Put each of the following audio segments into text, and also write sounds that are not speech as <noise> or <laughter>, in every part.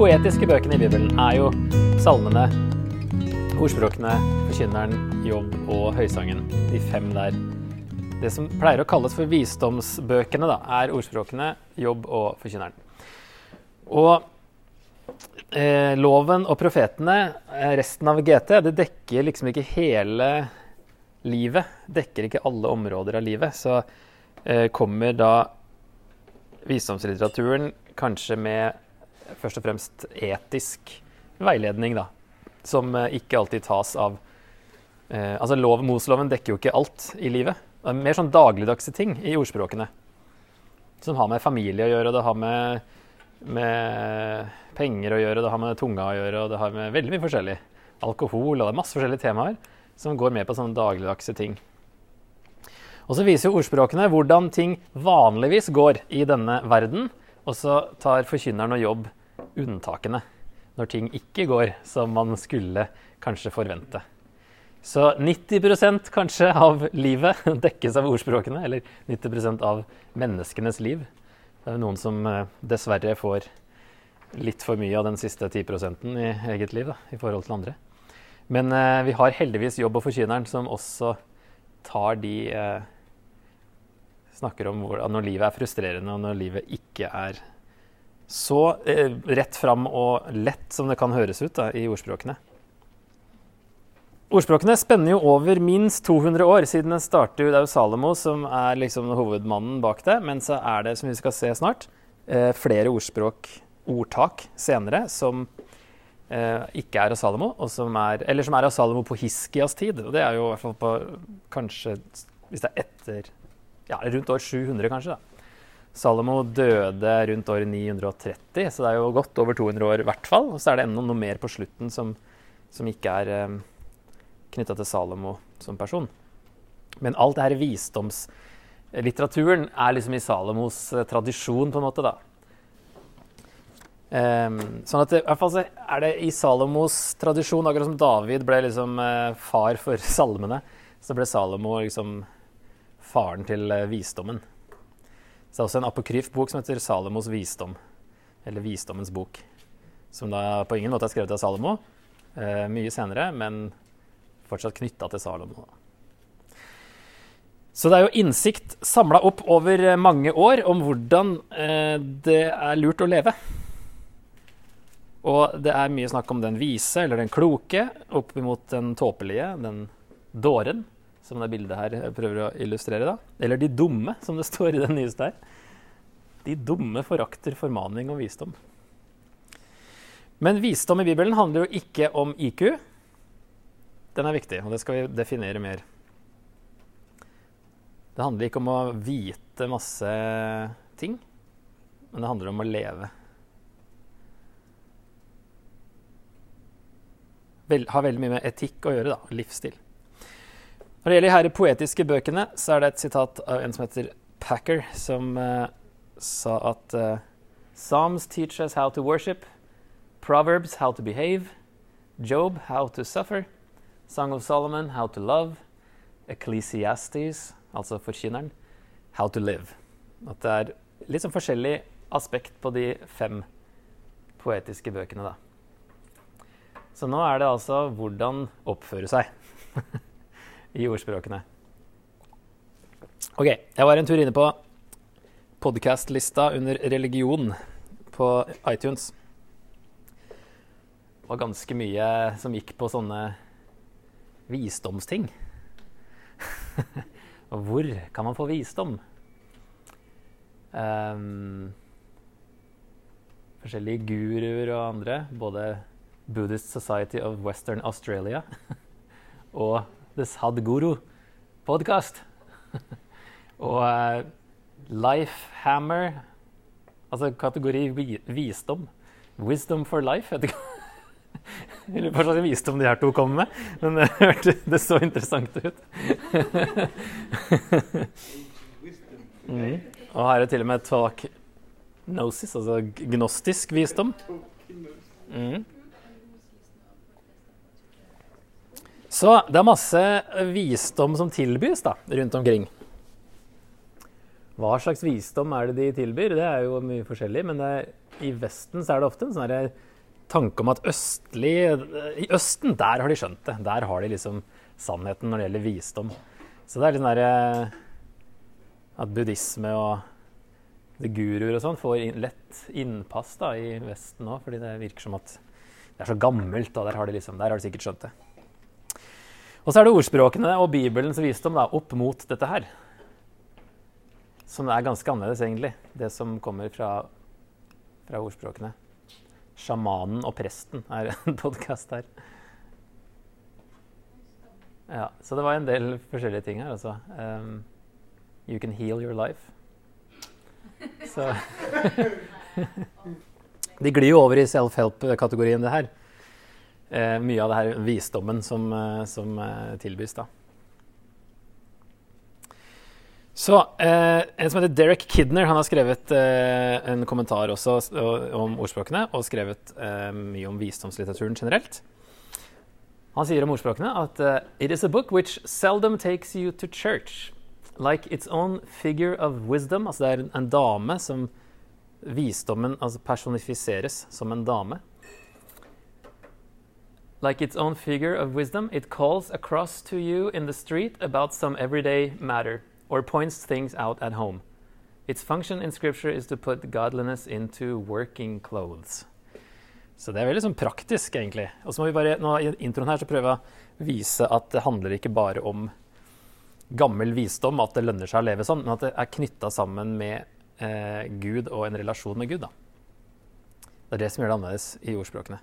Poetiske bøkene i Bibelen er jo salmene, ordspråkene, forkynneren, jobb og høysangen. De fem der. Det som pleier å kalles for visdomsbøkene, da, er ordspråkene, jobb og forkynneren. Og eh, loven og profetene, eh, resten av GT, det dekker liksom ikke hele livet. Dekker ikke alle områder av livet. Så eh, kommer da visdomslitteraturen kanskje med først og fremst etisk veiledning, da. Som eh, ikke alltid tas av eh, Altså lov, Mosloven dekker jo ikke alt i livet. Det er mer sånn dagligdagse ting i ordspråkene. Som har med familie å gjøre, det har med, med penger å gjøre, det har med tunga å gjøre, og det har med veldig mye forskjellig. Alkohol, og det er masse forskjellige temaer som går med på sånne dagligdagse ting. Og så viser jo ordspråkene hvordan ting vanligvis går i denne verden. Og så tar forkynneren og jobb unntakene når ting ikke går som man skulle kanskje forvente. Så 90% kanskje av livet <laughs> dekkes av ordspråkene, eller 90% av menneskenes liv. Det er noen som eh, dessverre får litt for mye av den siste 10 i eget liv da, i forhold til andre. Men eh, vi har heldigvis jobb og forkynneren som også tar de eh, Snakker om hvor, når livet er frustrerende, og når livet ikke er så eh, rett fram og lett som det kan høres ut da, i ordspråkene. Ordspråkene spenner jo over minst 200 år, siden den starter Det er jo Salomo som er liksom hovedmannen bak det. Men så er det, som vi skal se snart, eh, flere ordspråk, ordtak, senere som eh, ikke er av Salomo, som er, eller som er av Salomo på Hiskias tid. Og det er jo i hvert fall på kanskje Hvis det er etter ja, rundt år 700, kanskje. da. Salomo døde rundt år 930, så det er jo godt over 200 år i hvert fall. Og så er det enda noe mer på slutten som, som ikke er eh, knytta til Salomo som person. Men alt det her visdomslitteraturen er liksom i Salomos eh, tradisjon, på en måte, da. Um, sånn at det, i hvert fall er det i Salomos tradisjon, akkurat som David ble liksom uh, far for <laughs> salmene, så ble Salomo liksom faren til uh, visdommen. Det er også en apokryf bok som heter Salomos visdom, eller Visdommens bok. Som da på ingen måte er skrevet av Salomo, eh, mye senere, men fortsatt knytta til Salomo. Så det er jo innsikt samla opp over mange år om hvordan eh, det er lurt å leve. Og det er mye snakk om den vise eller den kloke opp imot den tåpelige, den dåren, som det bildet her prøver å illustrere. da. Eller de dumme, som det står i den nyeste her. De dumme forakter formaning og visdom. Men visdom i Bibelen handler jo ikke om IQ. Den er viktig, og det skal vi definere mer. Det handler ikke om å vite masse ting, men det handler om å leve. Vel, har veldig mye med etikk å gjøre, da. Livsstil. Når det gjelder de her poetiske bøkene, så er det et sitat av en som heter Packer, som uh, sa at uh, Psalms teach us how to worship, Proverbs how to behave, Job how to suffer, Song of Solomon how to love, Ecclesiastes, altså forkynneren, how to live. At det er litt sånn forskjellig aspekt på de fem poetiske bøkene, da. Så nå er det altså hvordan oppføre seg <laughs> i ordspråkene. Ok, jeg var en tur inne på podkastlista under religion på iTunes. Det var ganske mye som gikk på sånne visdomsting. <laughs> Hvor kan man få visdom? Um, forskjellige guruer og andre, både Buddhist Society of Western Australia <laughs> og The Sadguru Podcast. <laughs> og uh, Life Hammer, altså kategori visdom. Wisdom for life, heter det. <laughs> Jeg lurer på hva slags visdom de her to kommer med, men det, <laughs> hørte, det så interessant ut. mm. Og her er til og med talk gnosis, altså gnostisk visdom. Mm. Så det er masse visdom som tilbys da, rundt omkring. Hva slags visdom er det de tilbyr? Det er jo mye forskjellig. Men er, i Vesten så er det ofte en sånn tanke om at østlig I Østen, der har de skjønt det. Der har de liksom sannheten når det gjelder visdom. Så det er litt sånn derre At buddhisme og guruer og sånn får lett innpass da, i Vesten òg, fordi det virker som at det er så gammelt. og der har de, liksom, der har de sikkert skjønt det. Og så er det ordspråkene og Bibelens visdom da, opp mot dette her. Som er ganske annerledes, egentlig, det som kommer fra, fra ordspråkene. 'Sjamanen og presten' er <laughs> en podkast her. Ja, så det var en del forskjellige ting her, altså. Um, you can heal your life. Så <laughs> De glir jo over i self-help-kategorien, det her. Eh, mye av det her visdommen som, eh, som eh, tilbys, da. Så eh, En som heter Derek Kidner, han har skrevet eh, en kommentar også om ordspråkene, og skrevet eh, mye om visdomslitteraturen generelt. Han sier om ordspråkene at It is a book which seldom takes you to church. Like its own figure of wisdom. Altså det er en, en dame som visdommen altså personifiseres som en dame. Like its own figure of wisdom, it calls across to you in the street about some everyday matter, or points things out at home. Its function in scripture is to put godliness into working clothes. Så det er veldig sånn praktisk, egentlig. Og så må vi bare, nå I introen her så prøve å vise at det handler ikke bare om gammel visdom, at det lønner seg å leve sånn, men at det er knytta sammen med eh, Gud og en relasjon med Gud. Da. Det er det som gjør det annerledes i ordspråkene.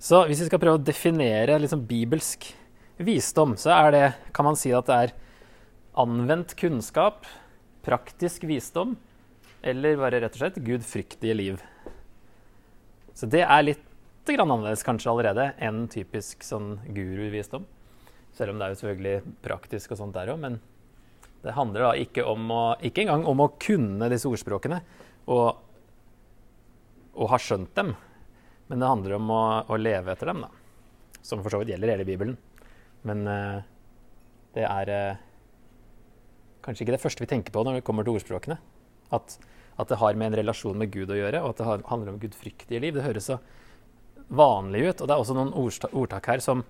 Så hvis vi skal prøve å definere liksom, bibelsk visdom, så er det, kan man si at det er anvendt kunnskap, praktisk visdom, eller bare rett og slett gudfryktige liv. Så det er litt annerledes kanskje allerede enn typisk sånn guruvisdom. Selv om det er jo selvfølgelig praktisk og sånt der òg. Men det handler da ikke, om å, ikke engang om å kunne disse ordspråkene og, og ha skjønt dem, men det handler om å, å, leve etter dem, da. Som for så vidt gjelder hele Bibelen. Men uh, det er uh, kanskje ikke det første vi tenker på når det kommer til ordspråkene. At, at, det har med en relasjon med Gud å gjøre, og at det har, handler om gudfryktige liv. Det høres så vanlig ut. Og det er også noen ordtak her som,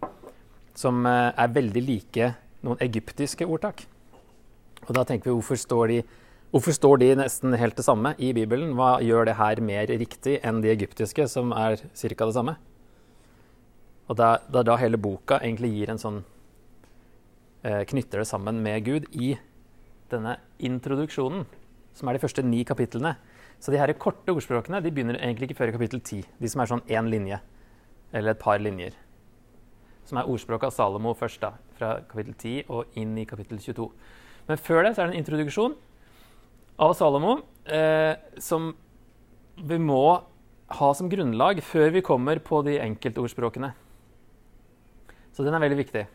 som uh, er veldig like noen egyptiske ordtak. Og da tenker vi hvorfor står de, hvorfor står de nesten helt det samme i Bibelen? Hva gjør det her mer riktig enn de egyptiske, som er ca. det samme? Og det er da hele boka egentlig gir en sånn eh, Knytter det sammen med Gud i denne introduksjonen, som er de første ni kapitlene. Så de her korte ordspråkene de begynner egentlig ikke før i kapittel ti. De som er sånn én linje, eller et par linjer. Som er ordspråket av Salomo først, da, fra kapittel 10 og inn i kapittel 22. Men før det så er det en introduksjon av Salomo eh, som vi må ha som grunnlag før vi kommer på de enkeltordspråkene. Så den er veldig viktig.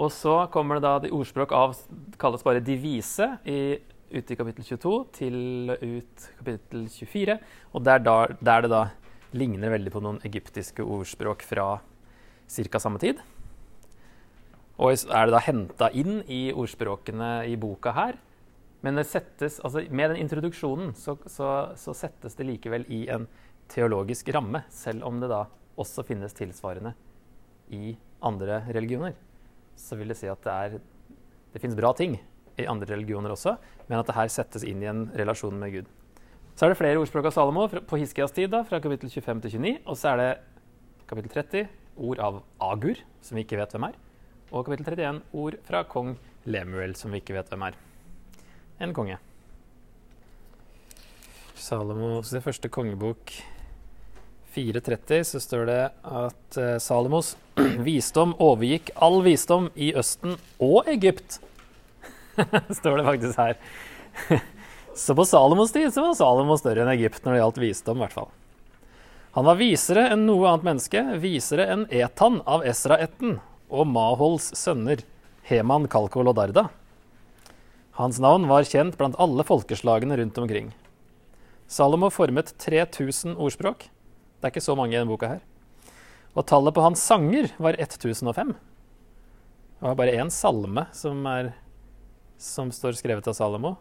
Og så kommer det da de ordspråk av kalles bare de vise i, ut i kapittel 22 til ut kapittel 24. Og der, da, der det da ligner veldig på noen egyptiske ordspråk fra ca. samme tid. Og er det da henta inn i ordspråkene i boka her. Men settes, altså med den introduksjonen så, så, så, settes det likevel i en teologisk ramme, selv om det da også finnes tilsvarende i andre religioner. Så vil det si at det, er, det finnes bra ting i andre religioner også, men at det her settes inn i en relasjon med Gud. Så er det flere ordspråk av Salomo på Hiskias tid, da, fra kapittel 25 til 29. Og så er det kapittel 30 ord av Agur, som vi ikke vet hvem er. Og kapittel 31 ord fra kong Lemuel, som vi ikke vet hvem er. En konge. Salomos første kongebok 4.30 så står det at uh, Salomos <clears throat> visdom overgikk all visdom i Østen og Egypt. <laughs> står det faktisk her. <laughs> så på Salomos tid så var Salomo større enn Egypt når det gjaldt visdom, i hvert fall. Han var visere enn noe annet menneske, visere enn Etan av Esra-ætten og Mahols sønner Heman, Kalkol og Darda. Hans navn var kjent blant alle folkeslagene rundt omkring. Salomo formet 3000 ordspråk. Det er ikke så mange i denne boka her. Og tallet på hans sanger var 1005. Det var bare én salme som, er, som står skrevet av Salomo.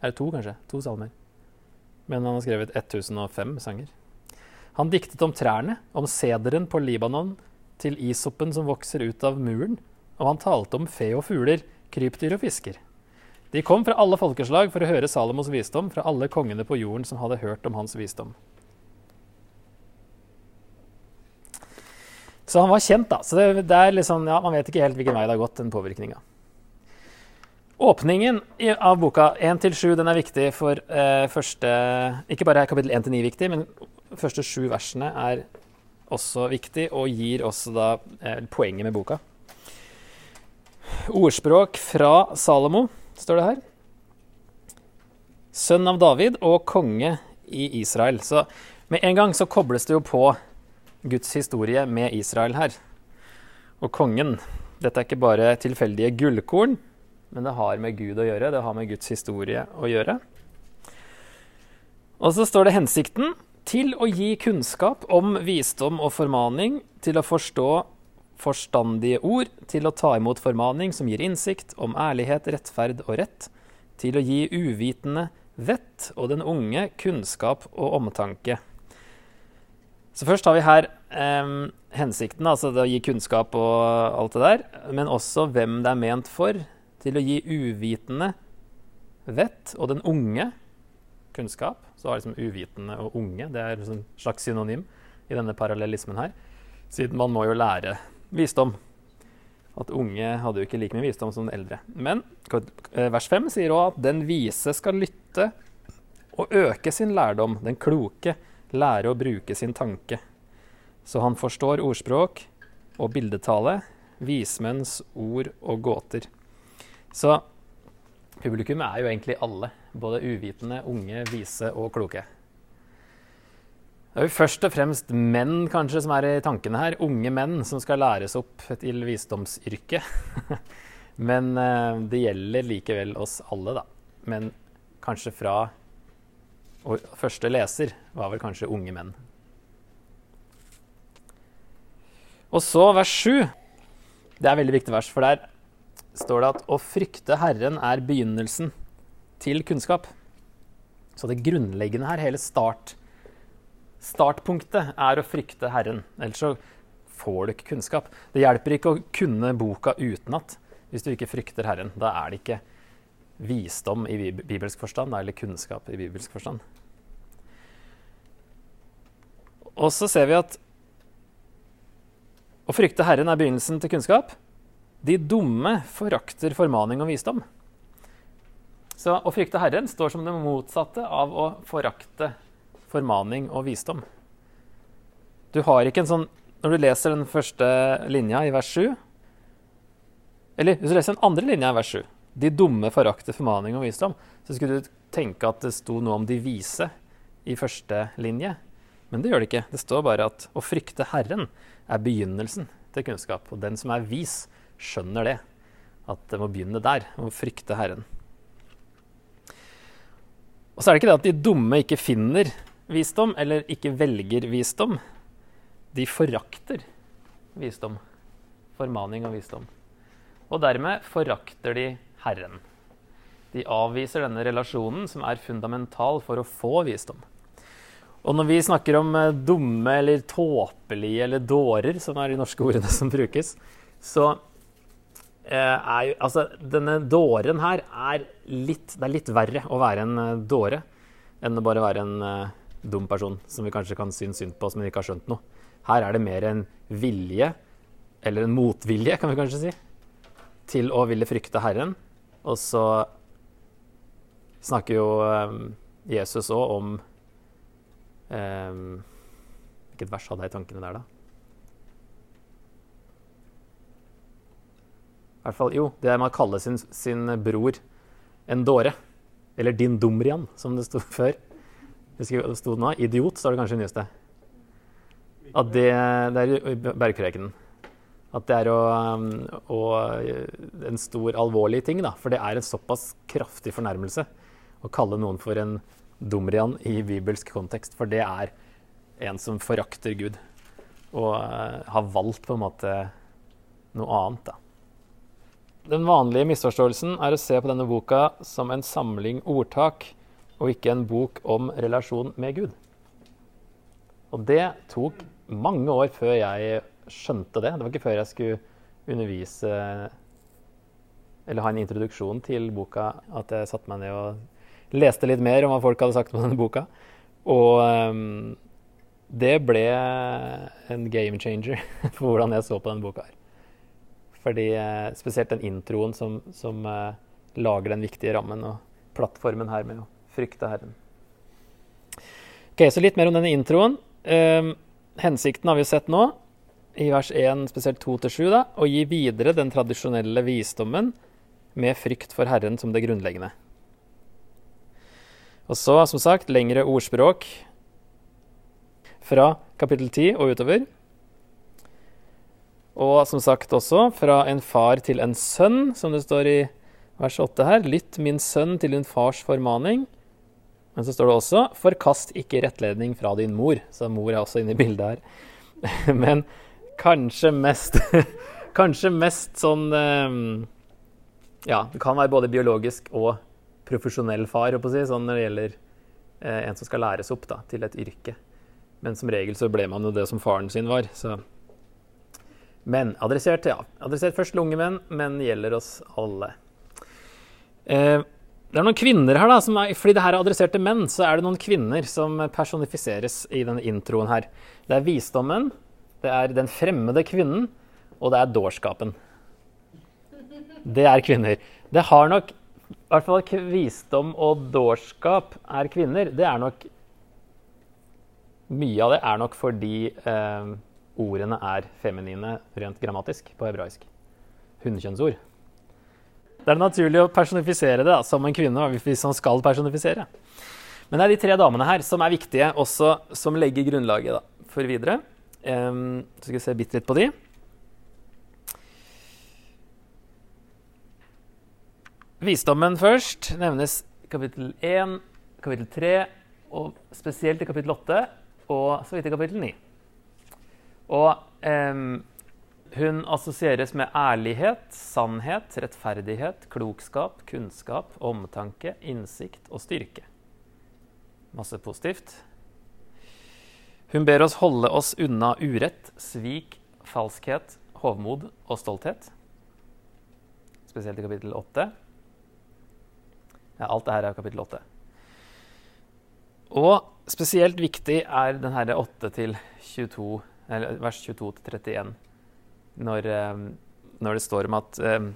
Er det to, kanskje? To salmer. Men han har skrevet 1005 sanger. Han diktet om trærne, om sederen på Libanon, til isoppen som vokser ut av muren, og han talte om fe og fugler, krypdyr og fisker. De kom fra alle folkeslag for å høre Salomos visdom, fra alle kongene på jorden som hadde hørt om hans visdom. Så han var kjent, da. Så det, det er liksom, ja, Man vet ikke helt hvilken vei det har gått, den påvirkninga. Åpningen av boka 1-7 den er viktig for eh, første Ikke bare er kapittel 1-9 viktig, men første sju versene er også viktig og gir også da eh, poenget med boka. Ordspråk fra Salomo, står det her. Sønn av David og konge i Israel. Så med en gang så kobles det jo på Guds historie med Israel her. Og kongen. Dette er ikke bare tilfeldige gullkorn, men det har med Gud å gjøre. Det har med Guds historie å gjøre. Og så står det hensikten til å gi kunnskap om visdom og formaning, til å forstå forstandige ord, til å ta imot formaning som gir innsikt om ærlighet, rettferd og rett, til å gi uvitende vett og den unge kunnskap og omtanke. Så først har vi her eh, hensikten, altså det å gi kunnskap og alt det der, men også hvem det er ment for, til å gi uvitende vett og den unge kunnskap. Så har liksom uvitende og unge det er en slags synonym i denne parallellismen her. Siden man må jo lære visdom. At unge hadde jo ikke like mye visdom som den eldre. Men eh, vers 5 sier òg at den vise skal lytte og øke sin lærdom. Den kloke lære å bruke sin tanke. Så han forstår ordspråk og bildetale, vismenns ord og gåter. Så publikum er jo egentlig alle. Både uvitende, unge, vise og kloke. Det er jo først og fremst menn kanskje som er i tankene her. Unge menn som skal læres opp til visdomsyrket. <laughs> Men eh, det gjelder likevel oss alle, da. Men kanskje fra Og første leser var vel kanskje unge menn. Og så vers sju. Det er veldig viktig vers, for der står det at å frykte Herren er begynnelsen til kunnskap. Så det grunnleggende her, hele start, startpunktet, er å frykte Herren. Ellers så får du ikke kunnskap. Det hjelper ikke å kunne boka utenat hvis du ikke frykter Herren. Da er det ikke visdom i bibelsk forstand, eller kunnskap i bibelsk forstand. Og så ser vi at å frykte Herren er begynnelsen til kunnskap. De dumme forakter formaning og visdom. Så å frykte Herren står som det motsatte av å forakte formaning og visdom. Du har ikke en sånn Når du leser den første linja i vers 7 Eller hvis du leser den andre linja i vers 7 De dumme forakter formaning og visdom. Så skulle du tenke at det sto noe om de vise i første linje. Men det gjør det ikke. Det står bare at å frykte Herren er begynnelsen til kunnskap. Og den som er vis, skjønner det. At det må begynne der, å frykte Herren. Og så er det ikke det at de dumme ikke finner visdom, eller ikke velger visdom. De forakter visdom. Formaning og visdom. Og dermed forakter de Herren. De avviser denne relasjonen som er fundamental for å få visdom. Og når vi snakker om eh, dumme eller tåpelige eller dårer, som er de norske ordene som brukes, så Eh, er jo Altså, denne dåren her er litt Det er litt verre å være en uh, dåre enn å bare være en dum person som vi kanskje kan synes synd på, men vi ikke har skjønt noe. Her er det mer en vilje, eller en motvilje, kan vi kanskje si, til å ville frykte Herren. Og så snakker jo um, Jesus òg om um, Hvilket vers hadde jeg i tankene der, da? I hvert fall, jo, det med å kalle sin, sin bror en dåre. Eller din dumrian, som det sto før. Husker det sto nå? Idiot, står det kanskje i nyeste. At det, det er bergprekenen. At det er å, um, å, en stor, alvorlig ting, da. For det er en såpass kraftig fornærmelse å kalle noen for en dumrian i bibelsk kontekst. For det er en som forakter Gud. Og uh, har valgt på en måte noe annet, da. Den vanlige misforståelsen er å se på denne boka som en samling ordtak, og ikke en bok om relasjon med Gud. Og det tok mange år før jeg skjønte det. Det var ikke før jeg skulle undervise eller ha en introduksjon til boka at jeg satte meg ned og leste litt mer om hva folk hadde sagt om denne boka. Og um, det ble en game changer <laughs> for hvordan jeg så på denne boka. her. Fordi eh, Spesielt den introen som, som uh, lager den viktige rammen, og plattformen her med å frykte Herren. Ok, Så litt mer om denne introen. Eh, hensikten har vi sett nå, i vers 1, spesielt 2-7, å gi videre den tradisjonelle visdommen med frykt for Herren som det grunnleggende. Og så, som sagt, lengre ordspråk fra kapittel 10 og utover. Og som sagt også fra en far til en sønn, som det står i vers 8 her. Lytt, min sønn, til din fars formaning. Men så står det også 'forkast ikke rettledning fra din mor'. Så mor er også inne i bildet her. <laughs> Men kanskje mest <laughs> Kanskje mest sånn ehm, Ja, det kan være både biologisk og profesjonell far, si, sånn når det gjelder eh, en som skal læres opp da, til et yrke. Men som regel så ble man jo det som faren sin var. Så. Men adressert, ja. Adressert først til unge menn, men gjelder oss alle. Eh, det er noen kvinner her, da, er, fordi det her er adressert til menn, så er det noen kvinner som personifiseres i denne introen her. Det er visdommen, det er den fremmede kvinnen, og det er dårskapen. Det er kvinner. Det har nok I hvert fall at visdom og dårskap er kvinner. Det er nok Mye av det er nok fordi eh, ordene er feminine rent grammatisk på hebraisk. Hunnkjønnsord. Det er naturlig å personifisere det da, som en kvinne hvis man skal personifisere. Men det er de tre damene her som er viktige, også som legger grunnlaget da, for videre. Um, så skal vi se bitte litt på de. Visdommen først nevnes kapittel 1, kapittel 3, og spesielt i kapittel 8, og så vidt i kapittel 9. Og um, hun assosieres med ærlighet, sannhet, rettferdighet, klokskap, kunnskap, omtanke, innsikt og styrke. Masse positivt. Hun ber oss holde oss unna urett, svik, falskhet, hovmod og stolthet. Spesielt i kapittel 8. Ja, alt det her er kapittel 8. Og spesielt viktig er den herre 8 til 22, eller vers 22 til 31 når, eh, når det står om at eh,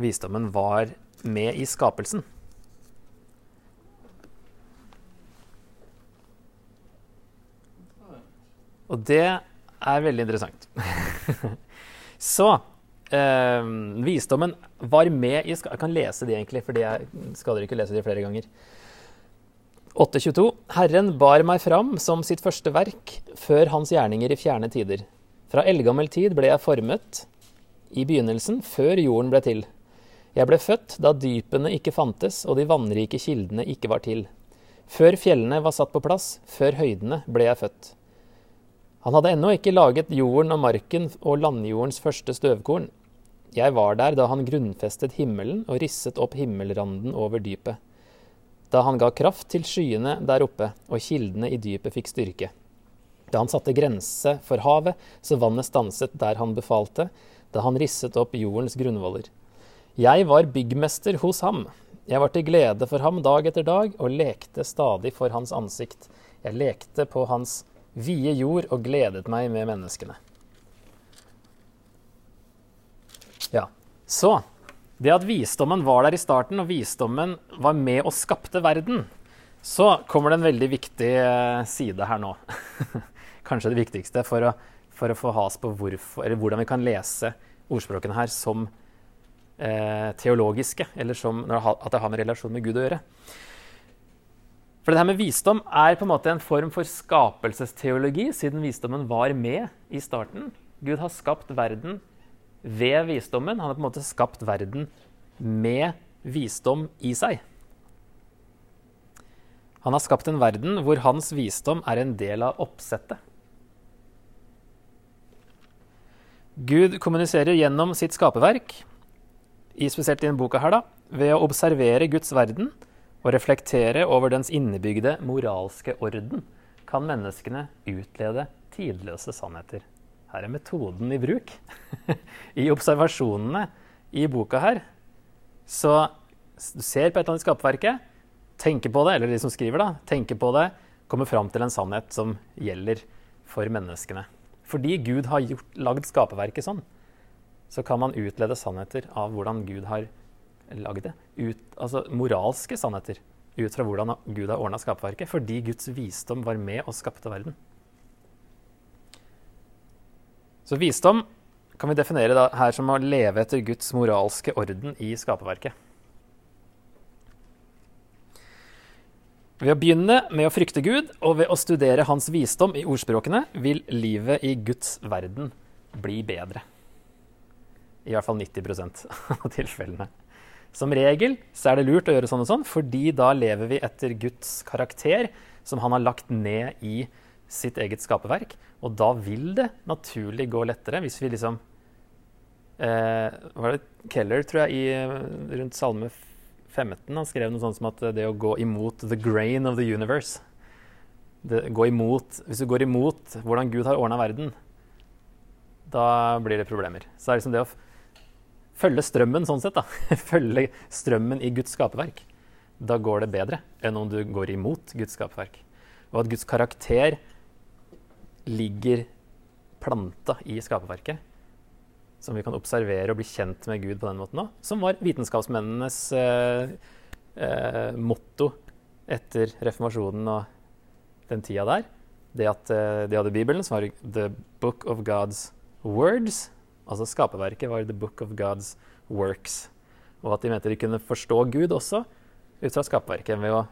visdommen var med i skapelsen. Og det er veldig interessant. <laughs> Så eh, visdommen var med i Jeg kan lese de egentlig, for jeg skal ikke lese de flere ganger. 8.22. Herren bar meg fram som sitt første verk før hans gjerninger i fjerne tider. Fra eldgammel tid ble jeg formet i begynnelsen, før jorden ble til. Jeg ble født da dypene ikke fantes og de vannrike kildene ikke var til. Før fjellene var satt på plass, før høydene, ble jeg født. Han hadde ennå ikke laget jorden og marken og landjordens første støvkorn. Jeg var der da han grunnfestet himmelen og risset opp himmelranden over dypet. Da han ga kraft til skyene der oppe, og kildene i dypet fikk styrke. Da han satte grense for havet, så vannet stanset der han befalte, da han risset opp jordens grunnvoller. Jeg var byggmester hos ham. Jeg var til glede for ham dag etter dag og lekte stadig for hans ansikt. Jeg lekte på hans vide jord og gledet meg med menneskene. Ja, så Det at visdommen var der i starten, og visdommen var med og skapte verden, så kommer det en veldig viktig eh, side her nå. <laughs> kanskje det viktigste for å, for å få has på hvorfor, hvordan vi kan lese ordspråkene her som eh, teologiske, eller som at det har med relasjon med Gud å gjøre. For det her med visdom er på en måte en form for skapelsesteologi, siden visdommen var med i starten. Gud har skapt verden ved visdommen. Han har på en måte skapt verden med visdom i seg. Han har skapt en verden hvor hans visdom er en del av oppsettet. Gud kommuniserer gjennom sitt skaperverk, spesielt i denne boka her, da, ved å observere Guds verden og reflektere over dens innebygde moralske orden, kan menneskene utlede tidløse sannheter. Her er metoden i bruk. <laughs> I observasjonene i boka her så du ser på et eller annet i skaperverket, tenker på det, eller de som skriver, da, tenker på det, kommer fram til en sannhet som gjelder for menneskene. Fordi Gud har gjort, lagd skaperverket sånn, så kan man utlede sannheter av hvordan Gud har lagd det. Ut, altså moralske sannheter ut fra hvordan Gud har ordna skaperverket, fordi Guds visdom var med og skapte verden. Så visdom kan vi definere her som å leve etter Guds moralske orden i skaperverket. Ved å begynne med å frykte Gud og ved å studere hans visdom i ordspråkene vil livet i Guds verden bli bedre. I hvert fall 90% av tilfellene. Som regel så er det lurt å gjøre sånn og sånn, fordi da lever vi etter Guds karakter, som han har lagt ned i sitt eget skaperverk. Og da vil det naturlig gå lettere hvis vi liksom eh, Var det Keller, tror jeg, i, rundt Salme 15 han skrev noe sånt som at det å gå imot the grain of the universe det, imot, Hvis du går imot hvordan Gud har ordna verden, da blir det problemer. Så det er liksom det å følge strømmen sånn sett, da. <laughs> følge strømmen i Guds skaperverk. Da går det bedre enn om du går imot Guds skaperverk. Og at Guds karakter ligger planta i skaperverket. Som vi kan observere og bli kjent med Gud på den måten òg. Som var vitenskapsmennenes eh, eh, motto etter reformasjonen og den tida der. Det at eh, de hadde Bibelen, som var the book of God's words, Altså skaperverket var the book of God's works. Og at de mente de kunne forstå Gud også ut fra skaperverket ved å,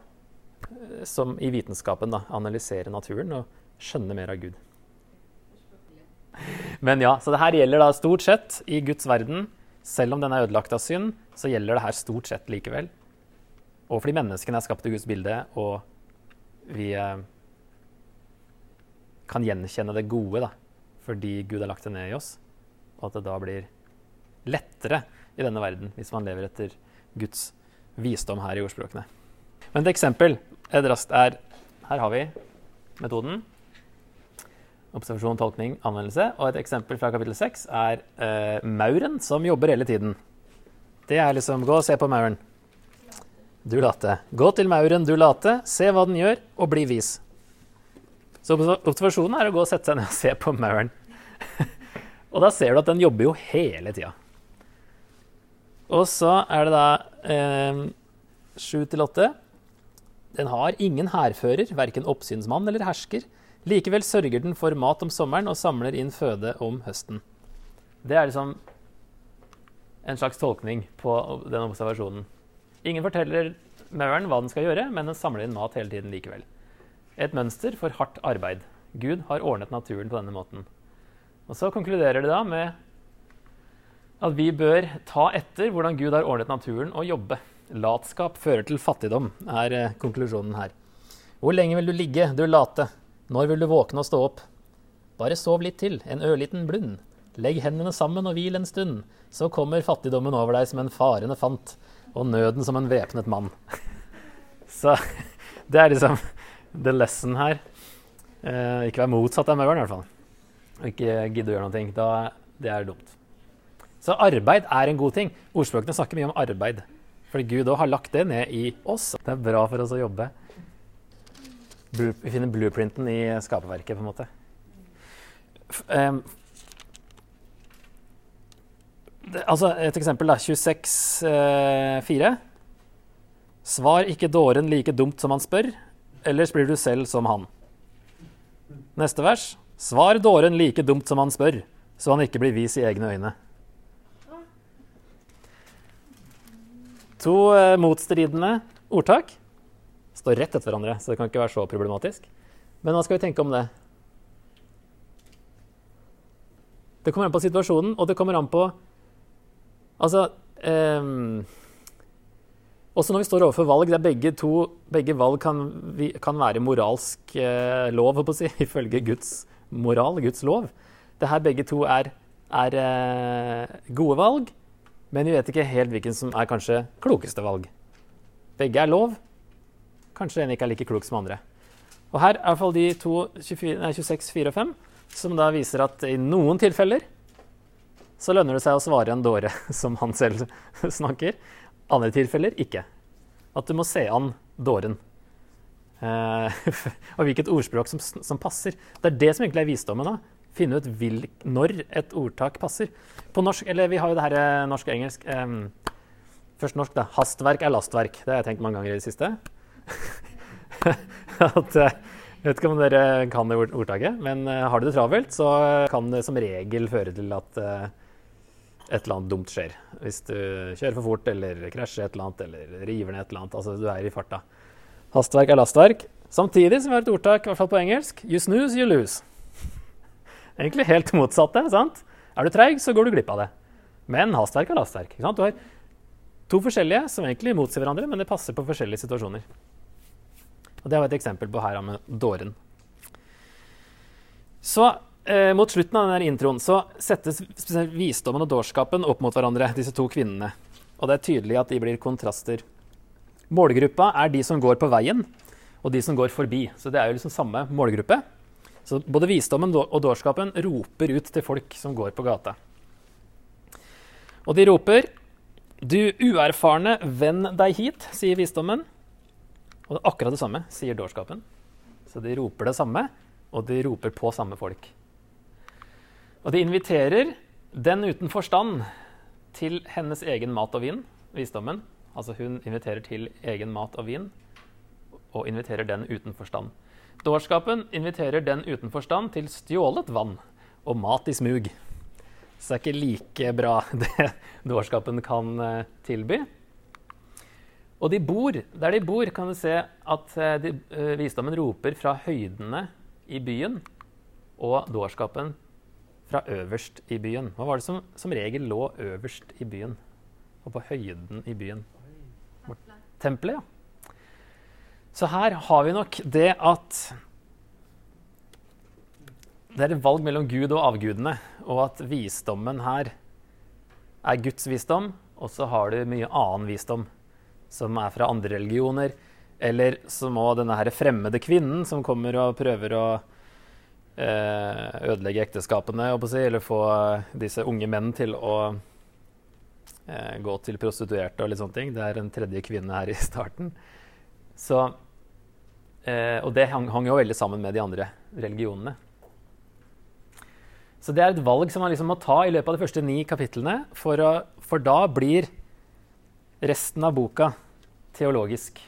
eh, som i vitenskapen, da, analysere naturen og skjønne mer av Gud. Men ja, så det her gjelder da stort sett i Guds verden. Selv om den er ødelagt av synd, så gjelder det her stort sett likevel. Og fordi menneskene er skapt i Guds bilde, og vi eh, kan gjenkjenne det gode da, fordi Gud har lagt det ned i oss og at det da blir lettere i denne verden hvis man lever etter Guds visdom her i ordspråkene. Men et eksempel et raskt er Her har vi metoden. Observasjon, tolkning, anvendelse. Og et eksempel fra kapittel 6 er uh, mauren som jobber hele tiden. Det er liksom Gå og se på mauren. Du late. Gå til mauren, du late. Se hva den gjør, og bli vis. Så observasjonen er å gå og sette seg ned og se på mauren. <laughs> Og da ser du at den jobber jo hele tida. Og så er det da eh, sju til åtte. Den har ingen hærfører, verken oppsynsmann eller hersker. Likevel sørger den for mat om sommeren og samler inn føde om høsten. Det er liksom en slags tolkning på den observasjonen. Ingen forteller mauren hva den skal gjøre, men den samler inn mat hele tiden likevel. Et mønster for hardt arbeid. Gud har ordnet naturen på denne måten. Og så konkluderer de da med at vi bør ta etter hvordan Gud har ordnet naturen, og jobbe. Latskap fører til fattigdom, er eh, konklusjonen her. Hvor lenge vil du ligge, du late? Når vil du våkne og stå opp? Bare sov litt til, en ørliten blund. Legg hendene sammen og hvil en stund. Så kommer fattigdommen over deg som en farende fant, og nøden som en væpnet mann. <laughs> Så det er liksom the lesson her. Eh, ikke vær motsatt av mauren, i hvert fall og ikke gidde å gjøre noe, da det er dumt. Så arbeid er en god ting. Ordspråkene snakker mye om arbeid. Fordi Gud òg har lagt det ned i oss. Det er bra for oss å jobbe. Vi finner blueprinten i skaperverket, på en måte. Um, det, altså, et eksempel, da. 26,4. Uh, Svar ikke dåren like dumt som han spør, ellers blir du selv som han. Neste vers. Svar dåren like dumt som han spør, så han ikke blir vis i egne øyne. To uh, motstridende ordtak står rett etter hverandre, så det kan ikke være så problematisk. Men hva skal vi tenke om det? Det kommer an på situasjonen, og det kommer an på Altså um, Også når vi står overfor valg der begge, to, begge valg kan, kan, være moralsk eh, lov, si, <laughs> ifølge Guds moral, Guds lov. Det her begge to er, er eh, gode valg, Men vi vet ikke helt hvilken som er kanskje klokeste valg. Begge er lov. Kanskje en ikke er like klok som andre. Og her er i hvert fall de to 24, nei, 26, 4 og 5, som da viser at i noen tilfeller så lønner det seg å svare en dåre, <laughs> som han selv <laughs> snakker. Andre tilfeller ikke. At du må se an dåren. Eh, <laughs> og hvilket ordspråk som, som, passer. Det er det som egentlig er visdommen. da. Finne ut vil, når et ordtak passer. På norsk, eller Vi har jo det her eh, norsk og engelsk. Eh, først norsk, da. Hastverk er lastverk. Det har jeg tenkt mange ganger i det siste. <laughs> at, eh, jeg vet ikke om dere kan det ordtaket, men uh, har du det travelt, så kan det som regel føre til at uh, et eller annet dumt skjer. Hvis du kjører for fort eller krasjer et eller annet eller river ned et eller annet. Altså du er i farta. Hastverk er lastverk. Samtidig som vi har et ordtak, i hvert fall på engelsk, you snooze, you lose. <laughs> Egentlig helt motsatte. sant? Er du treig, så går du glipp av det. Men hastverk er lastverk. Du har to forskjellige som egentlig motsier hverandre, men det passer på forskjellige situasjoner. Og Det var et eksempel på her med dåren. Så eh, mot slutten av denne introen så settes visdommen og dårskapen opp mot hverandre, disse to kvinnene. Og det er tydelig at de blir kontraster. Målgruppa er de som går på veien, og de som går forbi. Så det er jo liksom samme målgruppe. Så både visdommen og dårskapen roper ut til folk som går på gata. Og de roper Du uerfarne, vend deg hit, sier visdommen. Og det er akkurat det samme, sier dårskapen. Så de roper det samme, og de roper på samme folk. Og de inviterer den uten forstand til hennes egen mat og vin, visdommen. Altså hun inviterer til egen mat og vin, og inviterer den uten forstand. Dårskapen inviterer den uten forstand til stjålet vann og mat i smug. Så det er ikke like bra <laughs> det dårskapen kan eh, tilby. Og de bor, der de bor, kan du se at eh, de, uh, visdommen roper fra høydene i byen, og dårskapen fra øverst i byen. Hva var det som som regel lå øverst i byen? Og på høyden i byen? Tempelet, ja. Så her har vi nok det at det er et valg mellom Gud og avgudene, og at visdommen her er Guds visdom, og så har du mye annen visdom som er fra andre religioner. Eller som må denne her fremmede kvinnen som kommer og prøver å eh, ødelegge ekteskapene, eller få disse unge menn til å eh, gå til prostituerte og litt sånne ting. Det er en tredje kvinne her i starten. Så, eh, og det hang, hang, jo veldig sammen med de andre religionene. Så det er et valg som man liksom må ta i løpet av de første ni kapitlene, for, å, for da blir resten av boka teologisk.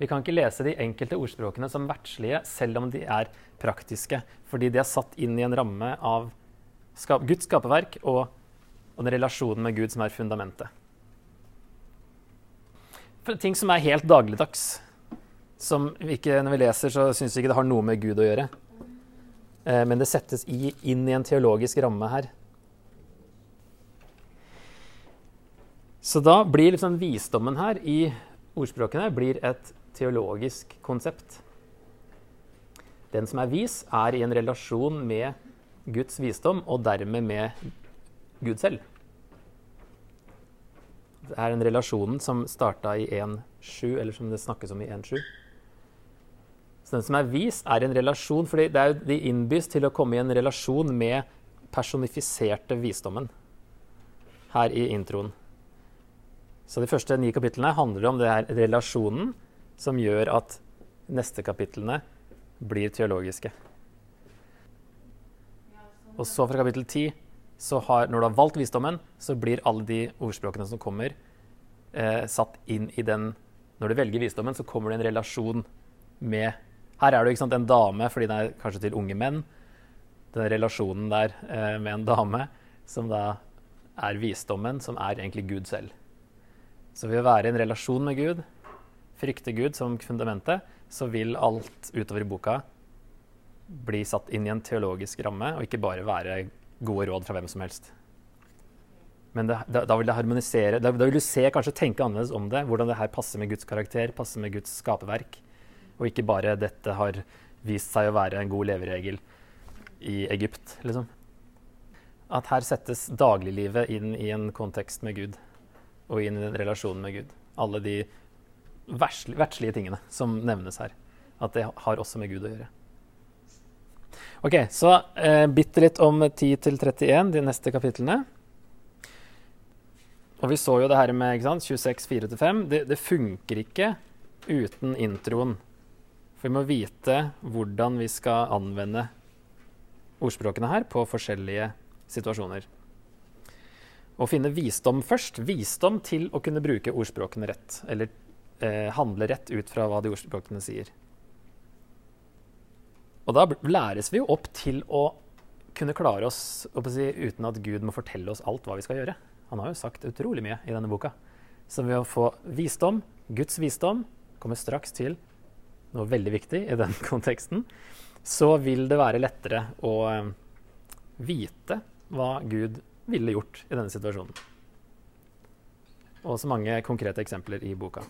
Vi kan ikke lese de enkelte ordspråkene som verdslige, selv om de er praktiske, fordi de er satt inn i en ramme av skap Guds skaperverk og, og den relasjonen med Gud som er fundamentet. For ting som er helt dagligdags, som vi ikke, når vi leser, så syns vi ikke det har noe med Gud å gjøre. Eh, men det settes i, inn i en teologisk ramme her. Så da blir liksom visdommen her i ordspråkene blir et teologisk konsept. Den som er vis, er i en relasjon med Guds visdom, og dermed med Gud selv. Det er den relasjonen som starta i 1.7, eller som det snakkes om i 1.7. Så den som er vis, er en relasjon, fordi de innbys til å komme i en relasjon med personifiserte visdommen her i introen. Så de første ni kapitlene handler om det her relasjonen som gjør at neste kapitlene blir teologiske. Og så fra kapittel ti, når du har valgt visdommen, så blir alle de ordspråkene som kommer, eh, satt inn i den Når du velger visdommen, så kommer det en relasjon med Her er det sant, en dame fordi det er kanskje til unge menn. Den relasjonen der eh, med en dame som da er visdommen, som er egentlig Gud selv. Så ved å være i en relasjon med Gud, frykte Gud som fundamentet, så vil alt utover i boka bli satt inn i en teologisk ramme, og ikke bare være gode råd fra hvem som helst. Men det, da, da, vil det harmonisere. Da, da, vil du se, kanskje tenke annerledes om det. Hvordan det her passer med Guds karakter, passer med Guds skaperverk. Og ikke bare 'dette har vist seg å være en god leveregel i Egypt', liksom. At her settes dagliglivet inn i en kontekst med Gud. Og inn i den relasjonen med Gud. Alle de verdslige tingene som nevnes her. At det har også med Gud å gjøre. Ok, så eh, bitte litt om 10 31, de neste kapitlene. Og vi så jo det her med ikke sant, 26, 4-5. Det, det funker ikke uten introen. For vi må vite hvordan vi skal anvende ordspråkene her på forskjellige situasjoner. Å finne visdom først. Visdom til å kunne bruke ordspråkene rett. Eller eh, handle rett ut fra hva de ordspråkene sier. Og da læres vi jo opp til å kunne klare oss si, uten at Gud må fortelle oss alt hva vi skal gjøre. Han har jo sagt utrolig mye i denne boka. Så ved å få visdom, Guds visdom, kommer straks til noe veldig viktig i den <laughs> konteksten, så vil det være lettere å eh, vite hva Gud ville gjort i denne situasjonen. Og så mange konkrete eksempler i boka.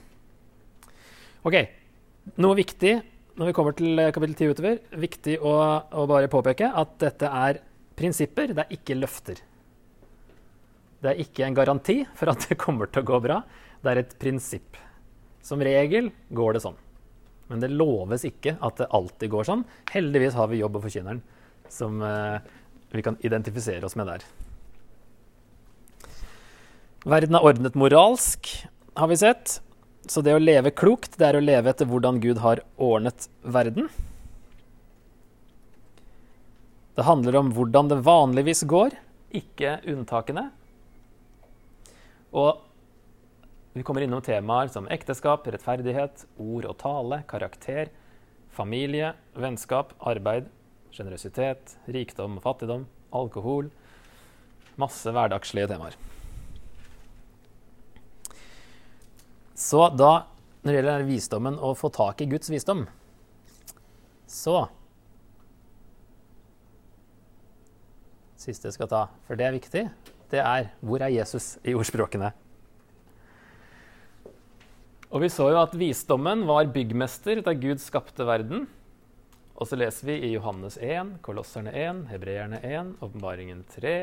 Ok, Noe viktig når vi kommer til kapittel 10 utover, viktig å, å bare påpeke at dette er prinsipper, det er ikke løfter. Det er ikke en garanti for at det kommer til å gå bra. Det er et prinsipp. Som regel går det sånn. Men det loves ikke at det alltid går sånn. Heldigvis har vi jobb og forkynneren som eh, vi kan identifisere oss med der. Verden er ordnet moralsk, har vi sett. Så det å leve klokt, det er å leve etter hvordan Gud har ordnet verden. Det handler om hvordan det vanligvis går, ikke unntakene. Og vi kommer innom temaer som ekteskap, rettferdighet, ord og tale, karakter, familie, vennskap, arbeid, sjenerøsitet, rikdom og fattigdom, alkohol Masse hverdagslige temaer. Så da, når det gjelder visdommen å få tak i Guds visdom, så Siste jeg skal ta, for det er viktig, det er hvor er Jesus i ordspråkene? Og vi så jo at visdommen var byggmester da Gud skapte verden. Og så leser vi i Johannes 1, Kolosserne 1, Hebreerne 1, Åpenbaringen 3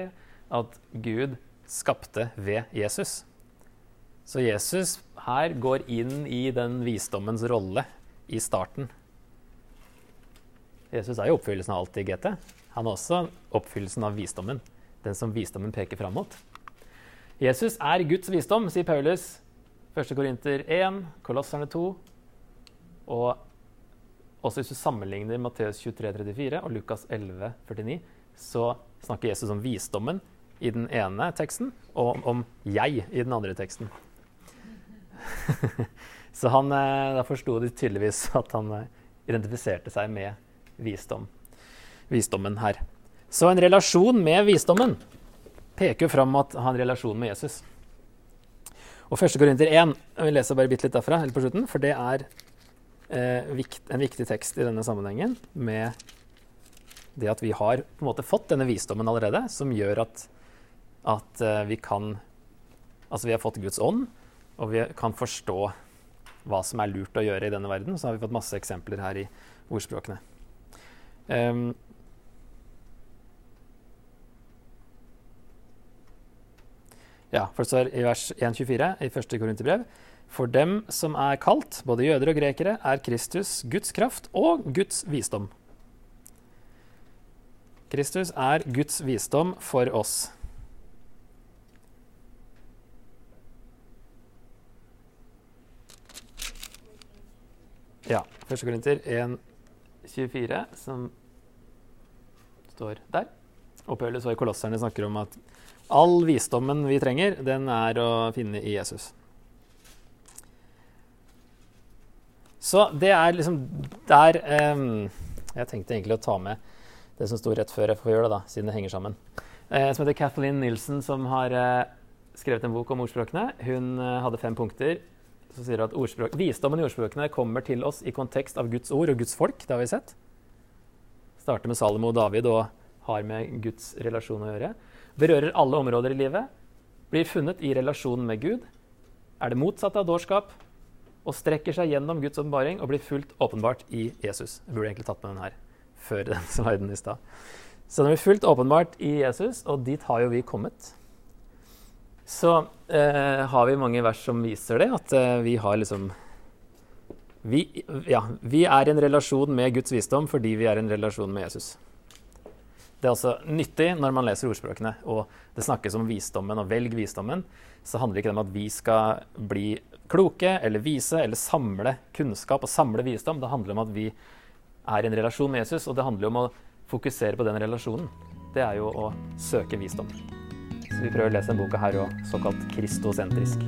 at Gud skapte ved Jesus. Så Jesus her går inn i den visdommens rolle i starten. Jesus er jo oppfyllelsen av alt i GT. Han er også oppfyllelsen av visdommen. Den som visdommen peker fram mot. Jesus er Guds visdom, sier Paulus 1. Korinter 1, Kolosserne 2. Og også hvis du sammenligner Matteus 23, 34 og Lukas 11, 49, så snakker Jesus om visdommen i den ene teksten og om jeg i den andre teksten. <laughs> så han, eh, da forsto de tydeligvis <laughs> at han eh, identifiserte seg med visdom. visdommen her. Så en relasjon med visdommen peker jo fram at han har en relasjon med Jesus. Og 1. Korinter 1 Vi leser lese bare bitte litt derfra, helt på slutten, for det er eh, vikt, en viktig tekst i denne sammenhengen med det at vi har på en måte fått denne visdommen allerede, som gjør at, at uh, vi kan Altså vi har fått Guds ånd, og vi kan forstå hva som er lurt å gjøre i denne verden. Så har vi fått masse eksempler her i ordspråkene. Um, Ja, for det står i vers 1.24 i første Korinterbrev For dem som er kalt, både jøder og grekere, er Kristus Guds kraft og Guds visdom. Kristus er Guds visdom for oss. Ja, 1. Korinter 1.24, som står der. Og Paulus og kolosserne snakker om at All visdommen vi trenger, den er å finne i Jesus. Så det er liksom der um, Jeg tenkte egentlig å ta med det som sto rett før jeg får gjøre det, da, siden det henger sammen. Uh, som heter Kathleen Nilsen, som har uh, skrevet en bok om ordspråkene. Hun uh, hadde fem punkter. Som sier at Visdommen i ordspråkene kommer til oss i kontekst av Guds ord og Guds folk. Det har vi sett. Starter med Salomo og David og har med Guds relasjon å gjøre berører alle områder i livet, blir funnet i relasjonen med Gud, er det motsatte av dårskap og strekker seg gjennom Guds åpenbaring og blir fullt åpenbart i Jesus. Jeg burde egentlig tatt med den her før den <laughs> sliden i stad. Så den blir fullt åpenbart i Jesus, og dit har jo vi kommet. Så eh, har vi mange vers som viser det, at eh, vi har liksom vi, ja, vi er i en relasjon med Guds visdom fordi vi er i en relasjon med Jesus. Det er altså nyttig når man leser ordspråkene, og det snakkes om visdommen og velg visdommen, så handler det ikke om at vi skal bli kloke eller vise eller samle kunnskap og samle visdom. Det handler om at vi er i en relasjon med Jesus, og det handler om å fokusere på den relasjonen. Det er jo å søke visdom. Vi prøver å lese denne boka her òg, såkalt kristosentrisk.